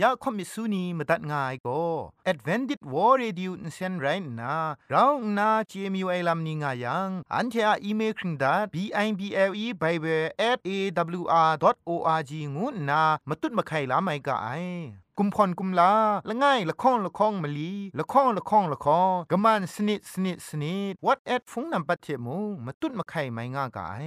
อยากคอมิสูนีมาตัดง่ายก็ Advented War Radio นเซนไรน่ะเราหน้า CMU ไอ้ลัมนิงายัง อันเทออีเมลคิงดา b i b l e bible at a w r o r g งูน่ะมาตุ้ดมาไข่ลาไม่กะไอกุมพรกุมลาละง่ายละค้องละค้องมะลีละค้องละค้องละค้องกะมันสนิดสนิดสนิด what at ฟงนำปัจเจมูมาตุ้ดมาไข่ไม่ง่ากาย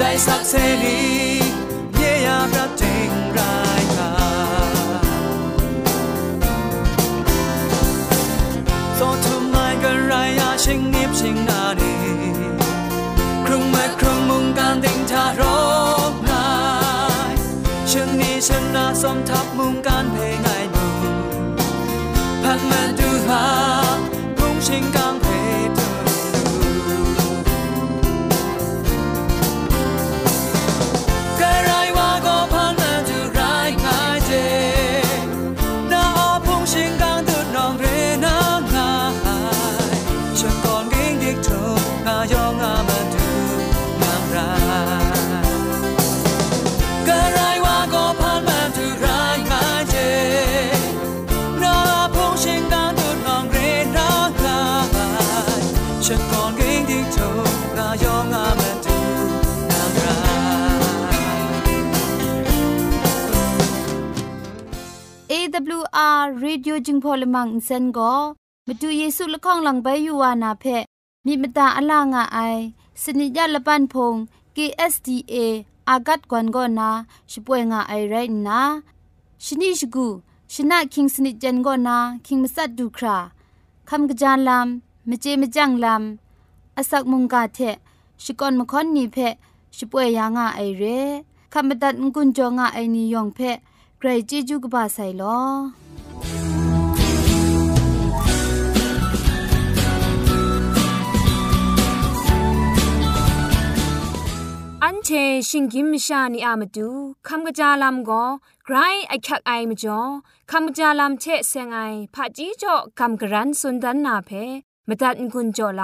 ได้สักเสรีเยียาพระเจงรายกาโซทุมายกันรายาชิงนิบชิงนาดีครึ่งเมื่ครึ่งมุงการดิ่งทารกนายชิงนี้ชนะสมทับมุงการเพลงไงบุพันมาดูหาพุ่งชิงกัาง ฉันก่อนกิ้งดิกเธอนายองอามันดูงามราย AWR Radio จึงพอลมังอินเซนก็มาดูเยซูละข้องหลังใบยูวานาเพมีมตาอลางอไอสนิยาละปันพง KSDA อากัดกวนก็นาช่วยงาไอไรนะชนิชกูชนะคิงสนิจันก็นาคิงมัสัดดูคราคำกระจานลำ มเจมจังลำอาศักมุงกาเทชิกอนมคอนนีเพช่วยยางาไอเรคำบัดงกุนจงาไอนิยองเพใครจีจูกบาไซลออันเชชิงกิมชานีอามาดูคำกะจาลำก็ไกรไอคักไอมจ่อคำกะจาลำเชเซงไอผาจีจ่อคำกระรันสุนดันนาเพ มตัดกุญจ่อล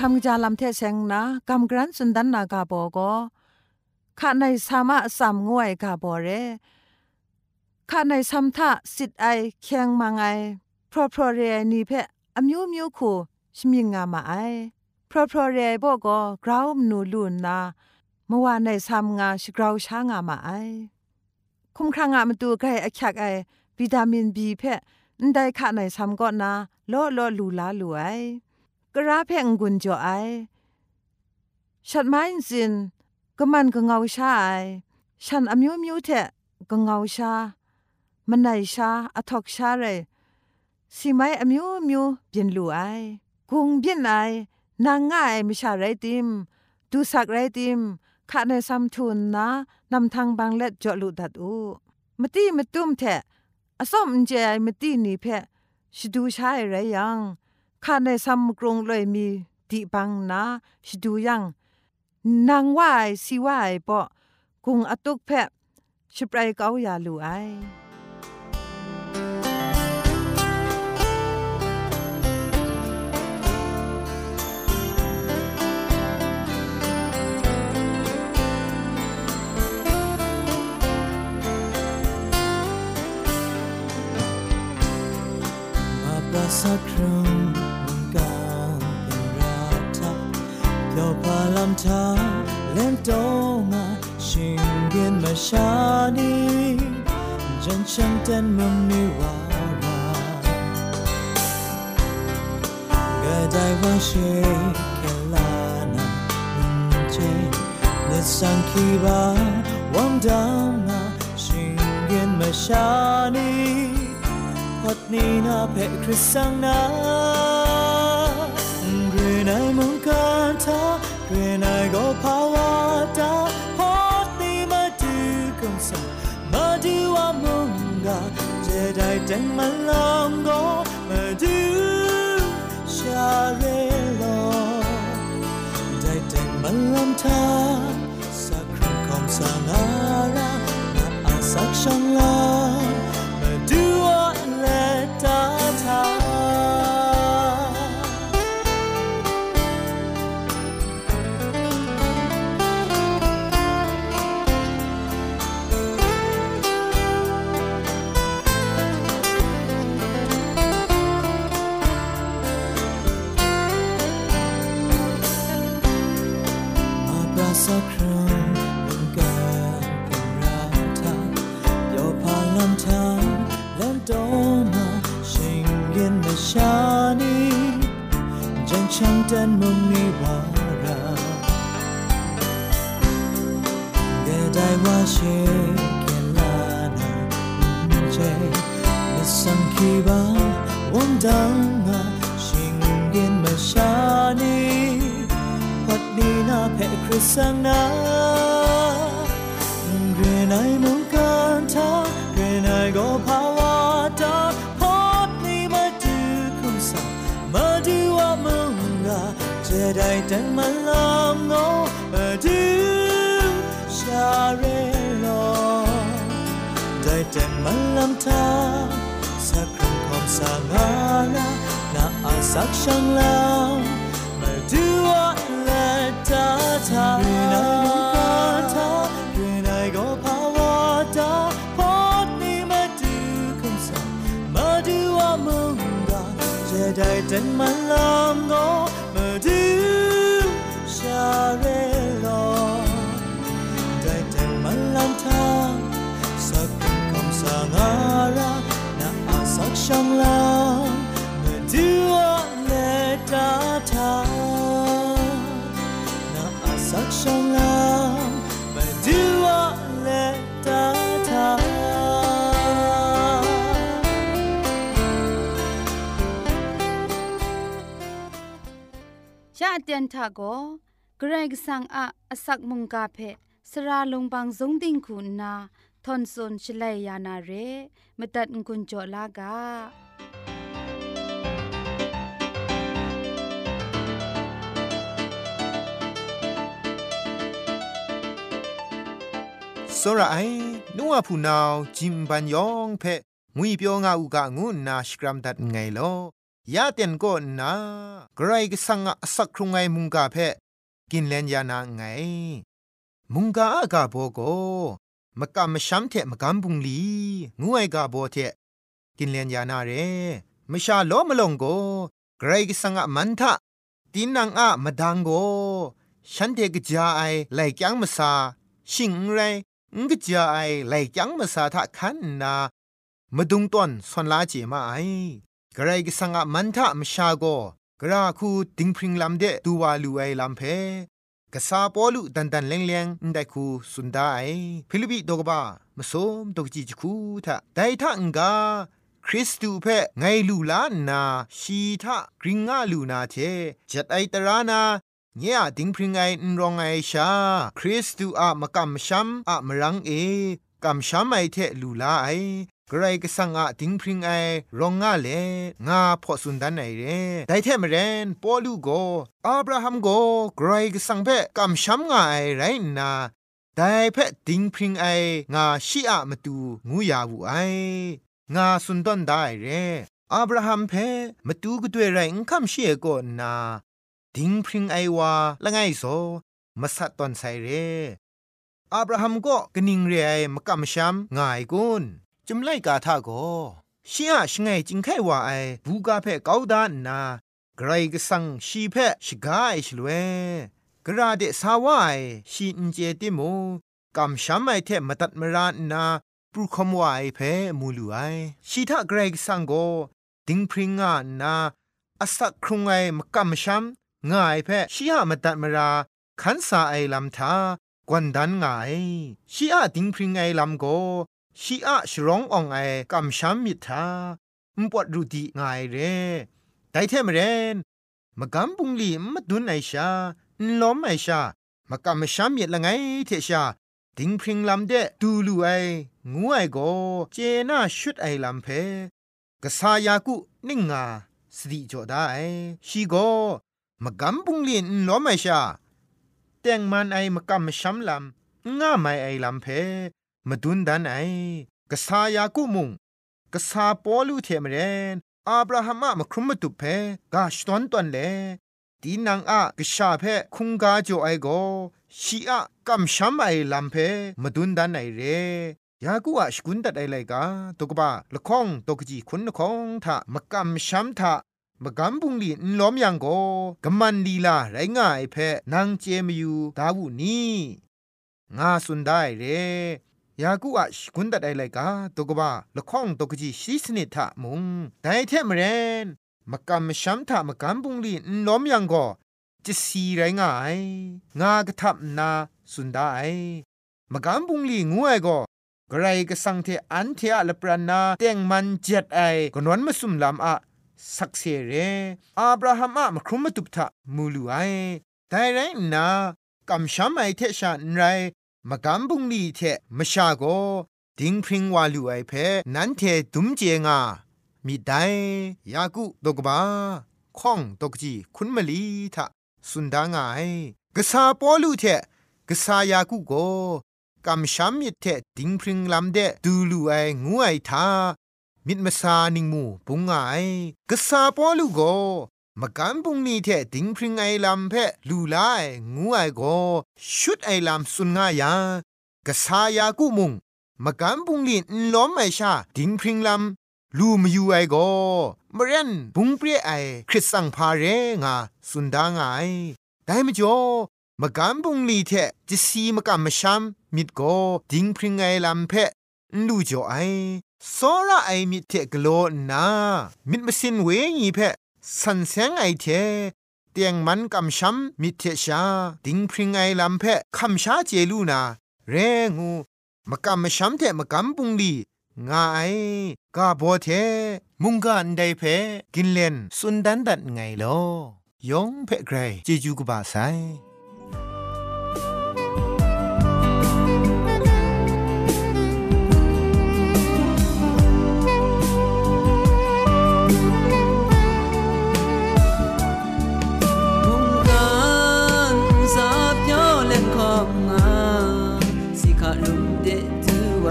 คำจาลำเทเซงนะกำกรันสุนดันนากาโบก็ข้าในสามะสามงวยกาโบเรข้าในสัมทะสิทไอเคียงมังไอพรอพรอเรนีเพอมิวมิวคูชมิงงามาไอพรอพรอเรบอกก็กราวมนูลุนนาเมื่อวานในสามงาชกราวช้างามาไอคุมครางอามาดูไกอคักไอวิตามินบีเพนได้ข้าในสาม ก็นาโลโลลูลาลูไอกระเพงกุนจ่อไอฉันไม่สินก็มันก็เงาชาไอฉันอมิวมิวเทก็เงาชา มันไหนชาอทอกชาเรสิไม่อมิวมิวเปลี่ยนลู่ไอคงเปลี่ยนไอนางง่ายไม่ชาไรติมดูสักไรติมข้าในซัมทุนนะนำทางบางเล็ดจอลุดัดอูมตีมตุ้มแทอสอมเจไอมตีนี่เพชดูชาไรยัง ข้าในซัมกรงเลยมีดีบังนะชดูยังนางว่าไอสิว่าไอปอกุงอตุกเพชิปไรเกาอย่าลู่ไอมาประสักครั้ง เดี๋ยวพาลำทางเล่นโตมาชิงเกียนมาชานีจันฉันเต้นมุมนิวาราก็ได้ นายก็ภาวะตาพัดนี้มาดูกงสัมาดูว่ามุงกาจะได้แต่งมันลองก็มาดู shingen me shani พัดนี้นาเพ คริสสังนาเรนายมุงกันทาเรนายก็ภาวะตาพัดนี้มาดูคุมสัมาดูว่ามึงกจะได้แต่งมันลำงอมาดูชาเรลอได้แต่งมันลำทางสักครั้งาง ตียนทาโกเกรกสังอาอสักมุงกาเพสราลงบางสงติงคุณนาทอนซนชลัยยานาเรมตัดกุญจลากา စောရအိုင်နုဝဖူနောင်ဂျင်ပန်ယောင်ဖဲငွေပြောငါဥကငုနာစကရမ်ဒတ်ငိုင်လော ยาเตียนก็นาไกรก็สังอสักครุงไงมุงกาเพกินเลนยานาไง มุงกาอากาโบโกมกามช้ำเทมกำบุงลีงวยกาโบเทกินเลนยานาเรมชาโลมลงโกไกรกสังอมันทะตีนังอะมาดังโกฉันเทกจาไอไหลจังมาซาชิงไรงกจาไอไหลจังมาซาทะคันนามาดุงต้นสนลาเจมาไอ กระไรกสังอะมันทะมชาโกกระคูดิงพริงลำเดตูวาลูไอลำเพกษาปอลุดันดันเลงเลงได้คูสุนได้ฟิลิปิดกบ้ามสมดกจิจคูทะไดทะงกาคริสตูเพไงลูลานาชีทะกริงงาลูนาเทจัดไอตรานาเนี่ยดิงพริงไงนรองไอชา คริสตูอะมะกัมชัมอะมรังเอกัมชัมไอเทลูลาไอ กรก็สังอะดิงพริงไอรองงาเลงาพอสุนดันไอเรไดเทมเรนปอลูโกอับราฮัมโกกรก็สังเพกัมชัมงาไอไรนาไดเพดิงพริงไองาชีอะมตูงูยาวูไองาสุนดันได้เรอับราฮัมเพมตูก็ด้วยไรอุคัมเชียโกนาดิงพริงไอวาละไงโซมาสัตตอนไซเรอับราฮัมก็กนิงเรไอมกัมชัมง่ายกุน จุมไลกาทาโกชิอะชงไงจิงไขว่าไอบูกาเพกาวดานนา ไกรกสังชีเพชกาไอชลเวกระเดสาวายชีอินเจติโมกำช้ำไอเทมตัดมรานนาปรุคมวายเพมูลูไอชีทาเกรกสังโกดิงพริงงานาอสักครุงไอมกำช้ำง่ายเพชีหามตัดมราขันสาไอลำทากวนดันง่ายชีอาดิงพริงไอลำโก ชีอะชร้ององไอกำช้ำมิทามปวดรูดีง่ายเรไดเทมเรนมากำบุงลีมาดุนไอชาล้อมไอชามากำช้ำมิละไงเทชาดิงพริงลำเดดูลูไองูไอโกเจน่าชุดไอลำเพกษายากุนิ่งงาสติจอได้ชีโกมากำบุงลีนล้อมไอชาแต่งมันไอมากำช้ำลำง่าไม่ไอลำเพ มาดุนดันไอกษายากุมุงกษาปอลูเทมเรนอับราฮัมอะมครุมมตุเพกาชตอนตอนเลตีนังอะกษาเพคุงกาโจไอโกชีอะกัมชัมไอลัมเพมาดุนดันไอเรยากูอะสกุนตัดไอไลกาตกบะละข้องตกจีคุณละข้องทะมกัมชัมทะมกำบุงลีนล้อมยังโกกมันลีลาไรง่ายเพนางเจมยูดาวุนีงาสุนได้เร ยากูอะชกุนดัดไอไลกาตกบะละข้องตกจีชีสนิทะมุงไดเทมเรนมกำชัมทะมกำบุงลีน้อมยังก็จะสีไรงายงากระทับนาสุนได้มกำบุงลีงูไอก็กรก็สังเทอันเทอะละปรานาเตียงมันเจ็ดไอกนวนมาสุมลำอะสักเสเรอับราฮัมอะมครุมมาตุบทะมูลูไอแต่ไรนากำช้ำไอเทชานไร มกำบุงลีเทมชาโกดิงพริงวาลูไอเพนันเทดุมเจงามีได้ยากุดกบาข้องตกจีคุณมลีทะสุนดางายกษาปอลูเทกษายากุโกกำช้ำมิเทดิงพริงลำเดดูลูไองูไอทามิดมาซานิงมูปุงไงกษาปอลูโก มกันปุงนี้เทดิงพริงไอลำเพลูไลงูไอโกชุดไอลำสุนงายากษายากุมุงมกันปุงลีนล้อมไอชาดิงพริงลำลูมยูไอโกมเรนบุงเปรียไอคริสสังพาเรงาสุนดางไอได้มจ่อมกันปุงลีเทจิสีมกันมชัมมิดโกดิงพริงไอลำเพลูจ่อไอโซระไอมิเทกโลนามิดมสินเวงีเพ สันเซงไอเทเตียงมันกำช้ำมิเทชาดิงพริงไอลำเพคำชาเจลูนาเรงูมกำมช้ำเทมกำปุงลีงายกาโบเท มุงกันไดเพกินเลนสุนดันดันไงลอยองเพไกรเจจูกบาไซ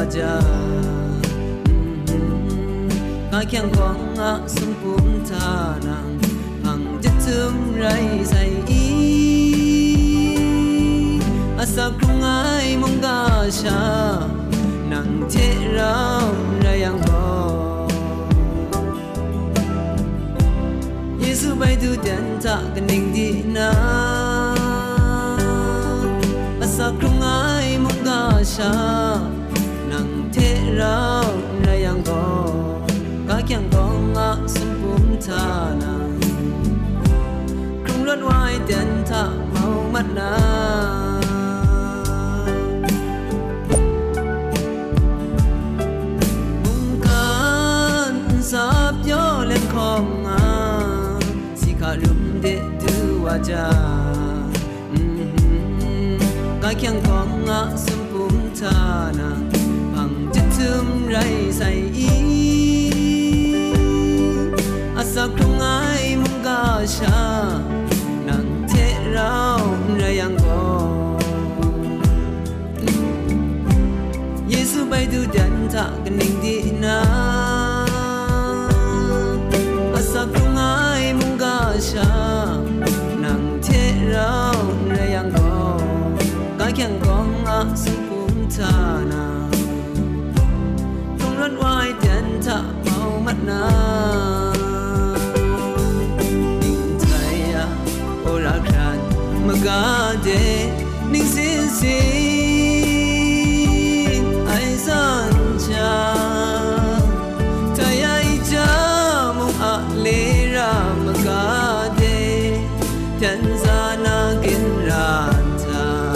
家，感าเคียงของอาสมปุมทานังพังจะทึมไรใส่อีอาสักครุงไอมงกาชานังเท เทเราไรยังบอกาเคียงของอาสมปุมทานังครุงรถไว้เดนตาเมามัดนา sap yo len khom nga si kha lum de tu wa ja ka kyang kong nga sum rai sai i asa kung ai mong ga sha nang te rao rai ang go Yesu bai du dan ta kan di na asa kung ai mong ga sha nang te rao rai ang go ka kyang gong a su kum ta na runn oai tiền thợ mau mắt na ninh thầy à ô la khan cả đê ninh xin xin ai san cha thầy ai cha mong ạ lê ra mà cả đê tiền ra na kiến ra cha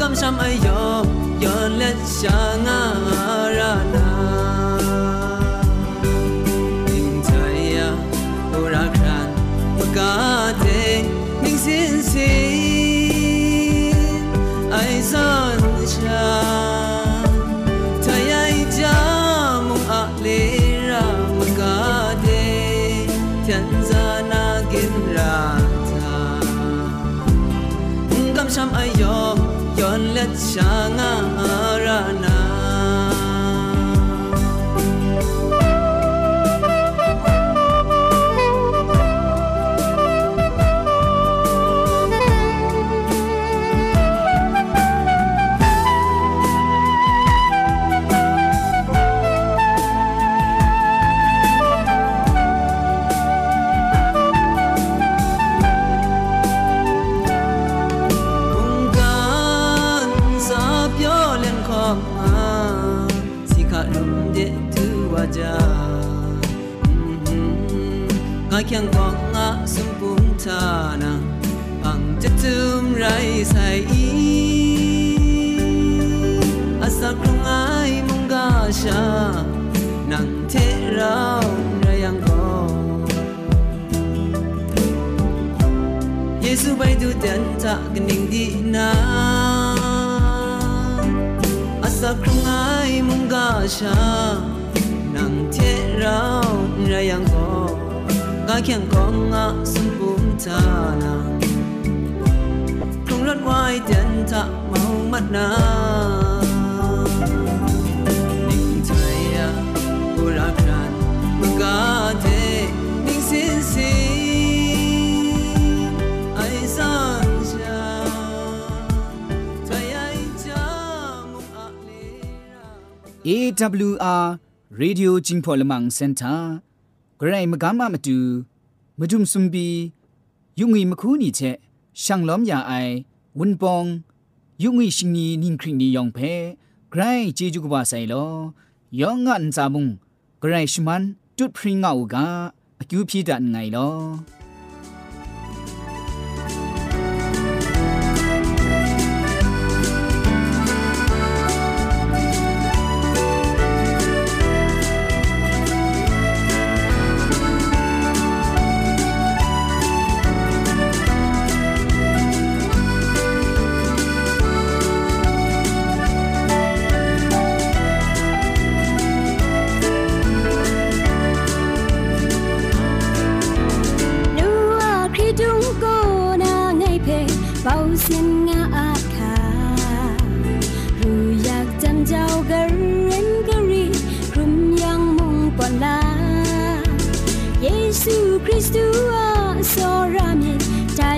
cầm sam ai yo yo let shine 了枪啊！Yesu bai du den ta gning di na asa krung ai mong ga sha nang te rao ra yang ko กาเขียงกองอาสุมปุมทานาคง AWR Radio Jingpolamang Center ဂရိမကမမတူမဒုံစွန်ဘီယုံငီမခုနီချက်ရှန်လောမယာအိုင်ဝန်ပောင်ယုံငီရှင်နီနင်းခရင်နီယောင်ဖဲဂရိုင်းဂျေဂျူကဘာဆိုင်လောယောငန်ဇာမုံဂရိုင်းရှမန်တွတ်ဖရင်ငါအူကအကျူဖြီတန်ငိုင်လော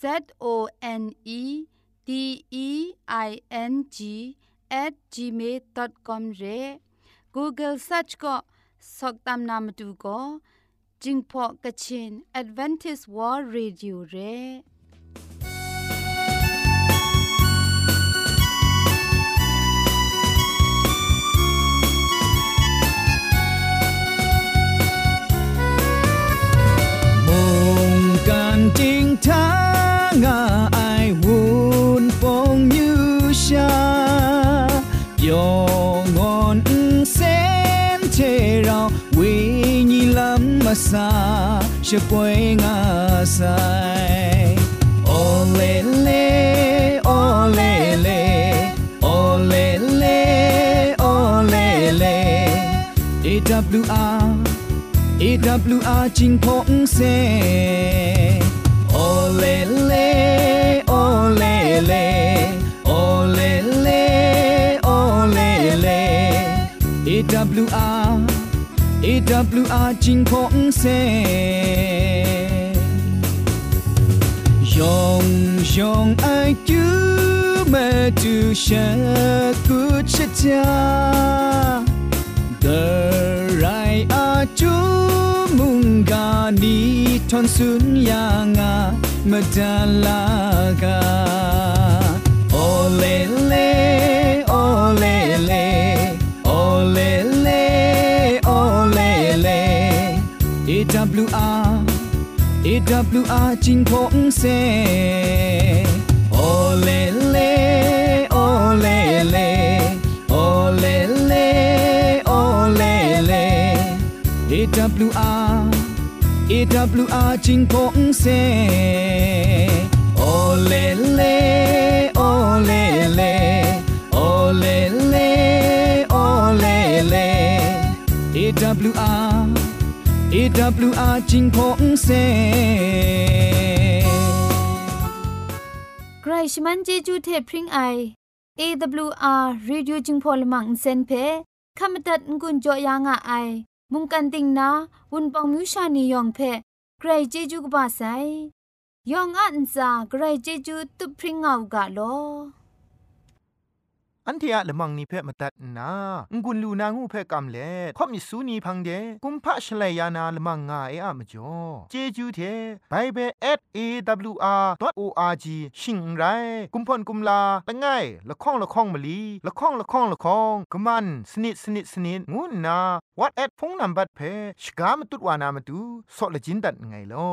Z O N E D E I N G at gmail.com re. Google search ko soktam namatu ko jingpo kachin advantage world radio re. che poi nga sai ole le ole le ole le ole le ewr ewr ching phong se ole le ole le ole le ole le ewr AWR AWR จิงพงเซยองยองไอจูเมจูเชกุชะจา The right are chu munga ni thon sun ya nga madalaga ole le ole le ole le AWR AWR จิงพงเซ ole le ole le ole le ole le AWR AWR จิงพงเซ ole le ole le ole AWR จิงพงเซใครชมันเจจูเทพริงไอ AWR Radio จึงพอลมังเซนเพขามตัดงุนจอยางอ้ายมุงกันติงนาวุนปองมิวชานียองเพใครเจจูกบาไซยองอันซาใครเจจูตุพริงเอากาโล อันเทียละมังนิเพ่มาตัดนางุนลูนางูเพ่กำเล่ข่อมิสูนีพังเดกุมพะชเลยานาละมังงาเออะมจ่อเจจูเทไบเบิล @awr.org ชิงไรกุมพ่นกุมลาละไงละข้องละข้องมะลีละข้องละข้องละข้องกะมันสนิดสนิดสนิดงูนา what at พงนัมบัดเพชกามตุดวานามตุซอเลจินดัดไงลอ